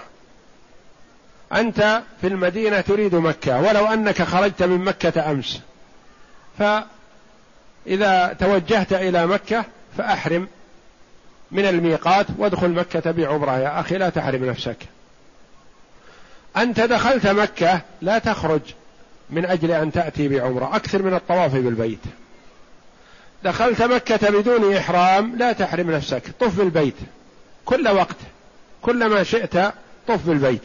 أنت في المدينة تريد مكة ولو أنك خرجت من مكة أمس. فإذا توجهت إلى مكة فأحرم من الميقات وادخل مكة بعمرة. يا أخي لا تحرم نفسك. أنت دخلت مكة لا تخرج من أجل أن تأتي بعمرة أكثر من الطواف بالبيت. دخلت مكة بدون إحرام لا تحرم نفسك طف بالبيت. كل وقت كلما شئت طف بالبيت.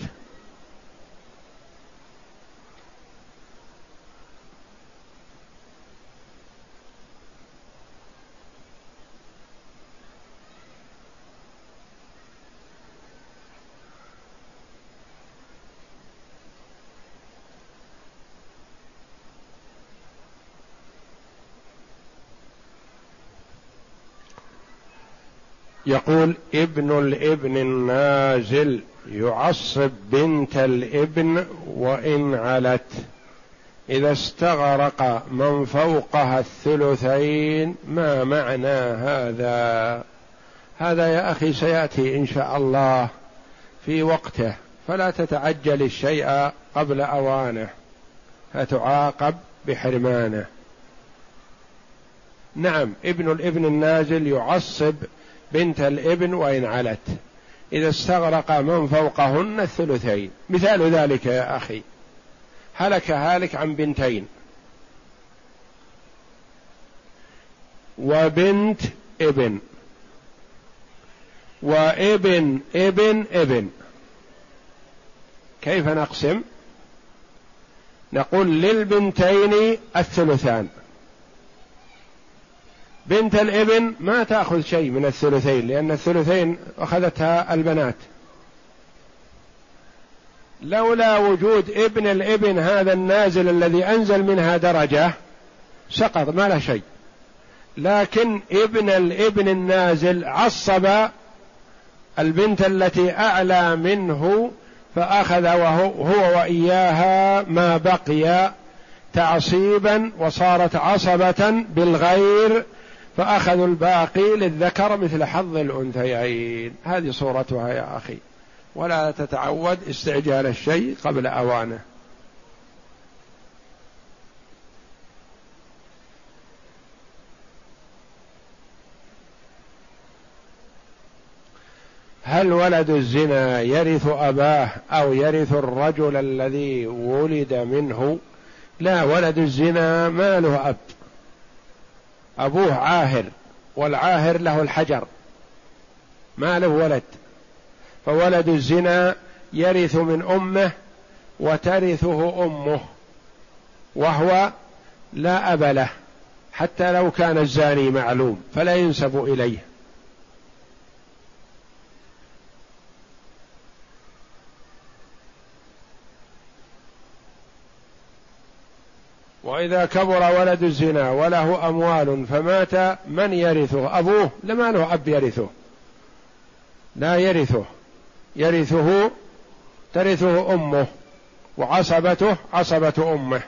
يقول ابن الابن النازل يعصب بنت الابن وإن علت. إذا استغرق من فوقها الثلثين ما معنى هذا؟ هذا يا أخي سيأتي إن شاء الله في وقته. فلا تتعجل الشيء قبل أوانه فتعاقب بحرمانه. نعم ابن الابن النازل يعصب بنت الابن وإن علت. إذا استغرق من فوقهن الثلثين. مثال ذلك يا أخي. هلك هالك عن بنتين. وبنت ابن. وابن ابن ابن. كيف نقسم؟ نقول للبنتين الثلثان. بنت الابن ما تأخذ شيء من الثلثين لأن الثلثين أخذتها البنات. لولا وجود ابن الابن هذا النازل الذي أنزل منها درجة سقط ما له شيء. لكن ابن الابن النازل عصب البنت التي أعلى منه فأخذ وهو هو وإياها ما بقي تعصيبا وصارت عصبة بالغير فأخذوا الباقي للذكر مثل حظ الأنثيين. هذه صورتها يا أخي. ولا تتعود استعجال الشيء قبل أوانه. هل ولد الزنا يرث أباه أو يرث الرجل الذي ولد منه؟ لا ولد الزنا ما له أب. أبوه عاهر والعاهر له الحجر. ما له ولد. فولد الزنا يرث من أمه وترثه أمه وهو لا أب له حتى لو كان الزاني معلوم فلا ينسب إليه. وإذا كبر ولد الزنا وله أموال فمات من يرثه؟ أبوه. لما له أب يرثه. لا يرثه. يرثه ترثه أمه وعصبته عصبة أمه.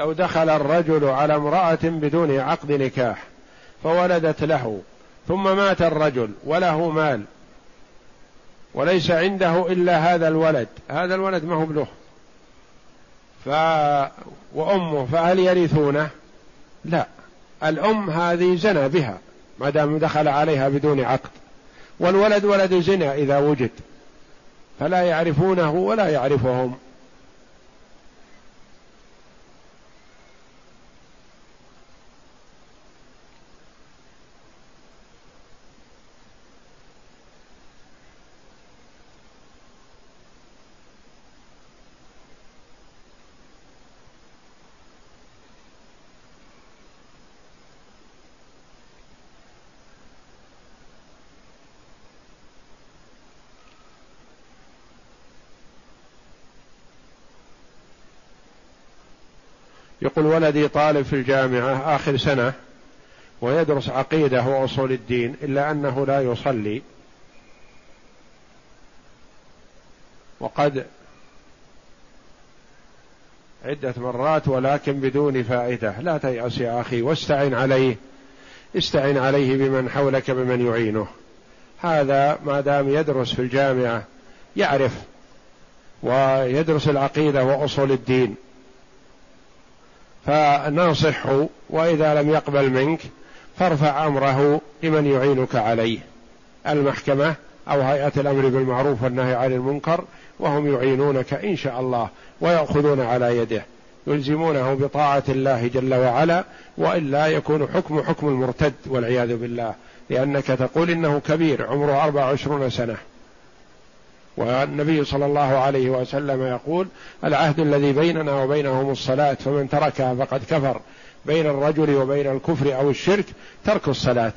لو دخل الرجل على امرأة بدون عقد نكاح فولدت له ثم مات الرجل وله مال وليس عنده إلا هذا الولد هذا الولد ما هو له ف وأمه فهل يرثونه؟ لا. الأم هذه زنى بها ما دام دخل عليها بدون عقد. والولد ولد زنا إذا وجد فلا يعرفونه ولا يعرفهم. يقول ولدي طالب في الجامعة آخر سنة ويدرس عقيدة وأصول الدين إلا أنه لا يصلي. وقد عدة مرات ولكن بدون فائدة. لا تيأس يا أخي واستعن عليه. استعن عليه بمن حولك بمن يعينه. هذا ما دام يدرس في الجامعة يعرف ويدرس العقيدة وأصول الدين. فناصحه وإذا لم يقبل منك فارفع أمره لمن يعينك عليه. المحكمة أو هيئة الأمر بالمعروف والنهي عن المنكر وهم يعينونك إن شاء الله ويأخذون على يده. يلزمونه بطاعة الله جل وعلا والا يكون حكم حكم المرتد والعياذ بالله. لأنك تقول إنه كبير عمره أربع وعشرون سنة. والنبي صلى الله عليه وسلم يقول العهد الذي بيننا وبينهم الصلاة فمن تركها فقد كفر. بين الرجل وبين الكفر أو الشرك ترك الصلاة.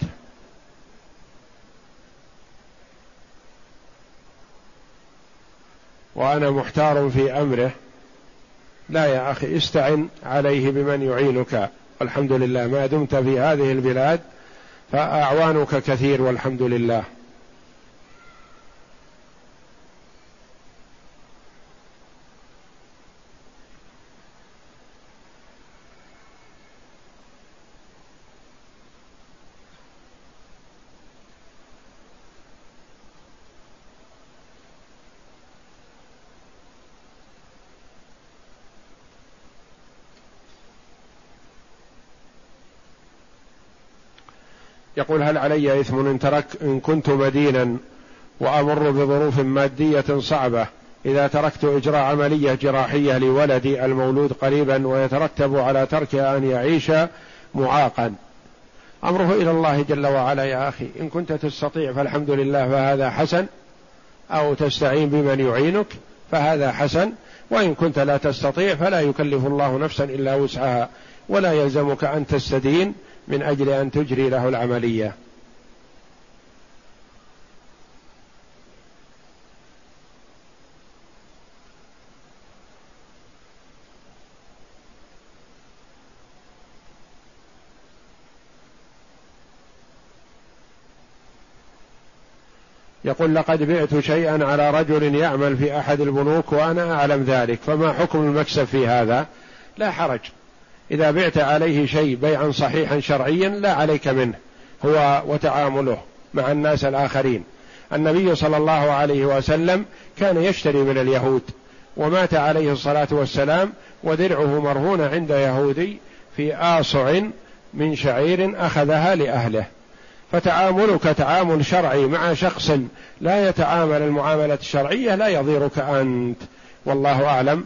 وأنا محتار في أمره. لا يا أخي استعن عليه بمن يعينك. والحمد لله ما دمت في هذه البلاد فأعوانك كثير والحمد لله. يقول هل علي إثم إن ترك إن كنت مدينا وأمر بظروف مادية صعبة؟ إذا تركت إجراء عملية جراحية لولدي المولود قريبا ويترتب على تركها أن يعيش معاقا. أمره إلى الله جل وعلا يا أخي. إن كنت تستطيع فالحمد لله فهذا حسن. أو تستعين بمن يعينك فهذا حسن. وإن كنت لا تستطيع فلا يكلف الله نفسا إلا وسعها. ولا يلزمك أن تستدين. من أجل أن تجري له العملية. يقول لقد بعت شيئا على رجل يعمل في أحد البنوك وأنا أعلم ذلك فما حكم المكسب في هذا؟ لا حرج. إذا بعت عليه شيء بيعا صحيحا شرعيا لا عليك منه هو وتعامله مع الناس الآخرين. النبي صلى الله عليه وسلم كان يشتري من اليهود ومات عليه الصلاة والسلام ودرعه مرهون عند يهودي في آصع من شعير أخذها لأهله. فتعاملك تعامل شرعي مع شخص لا يتعامل المعاملة الشرعية لا يضيرك أنت. والله أعلم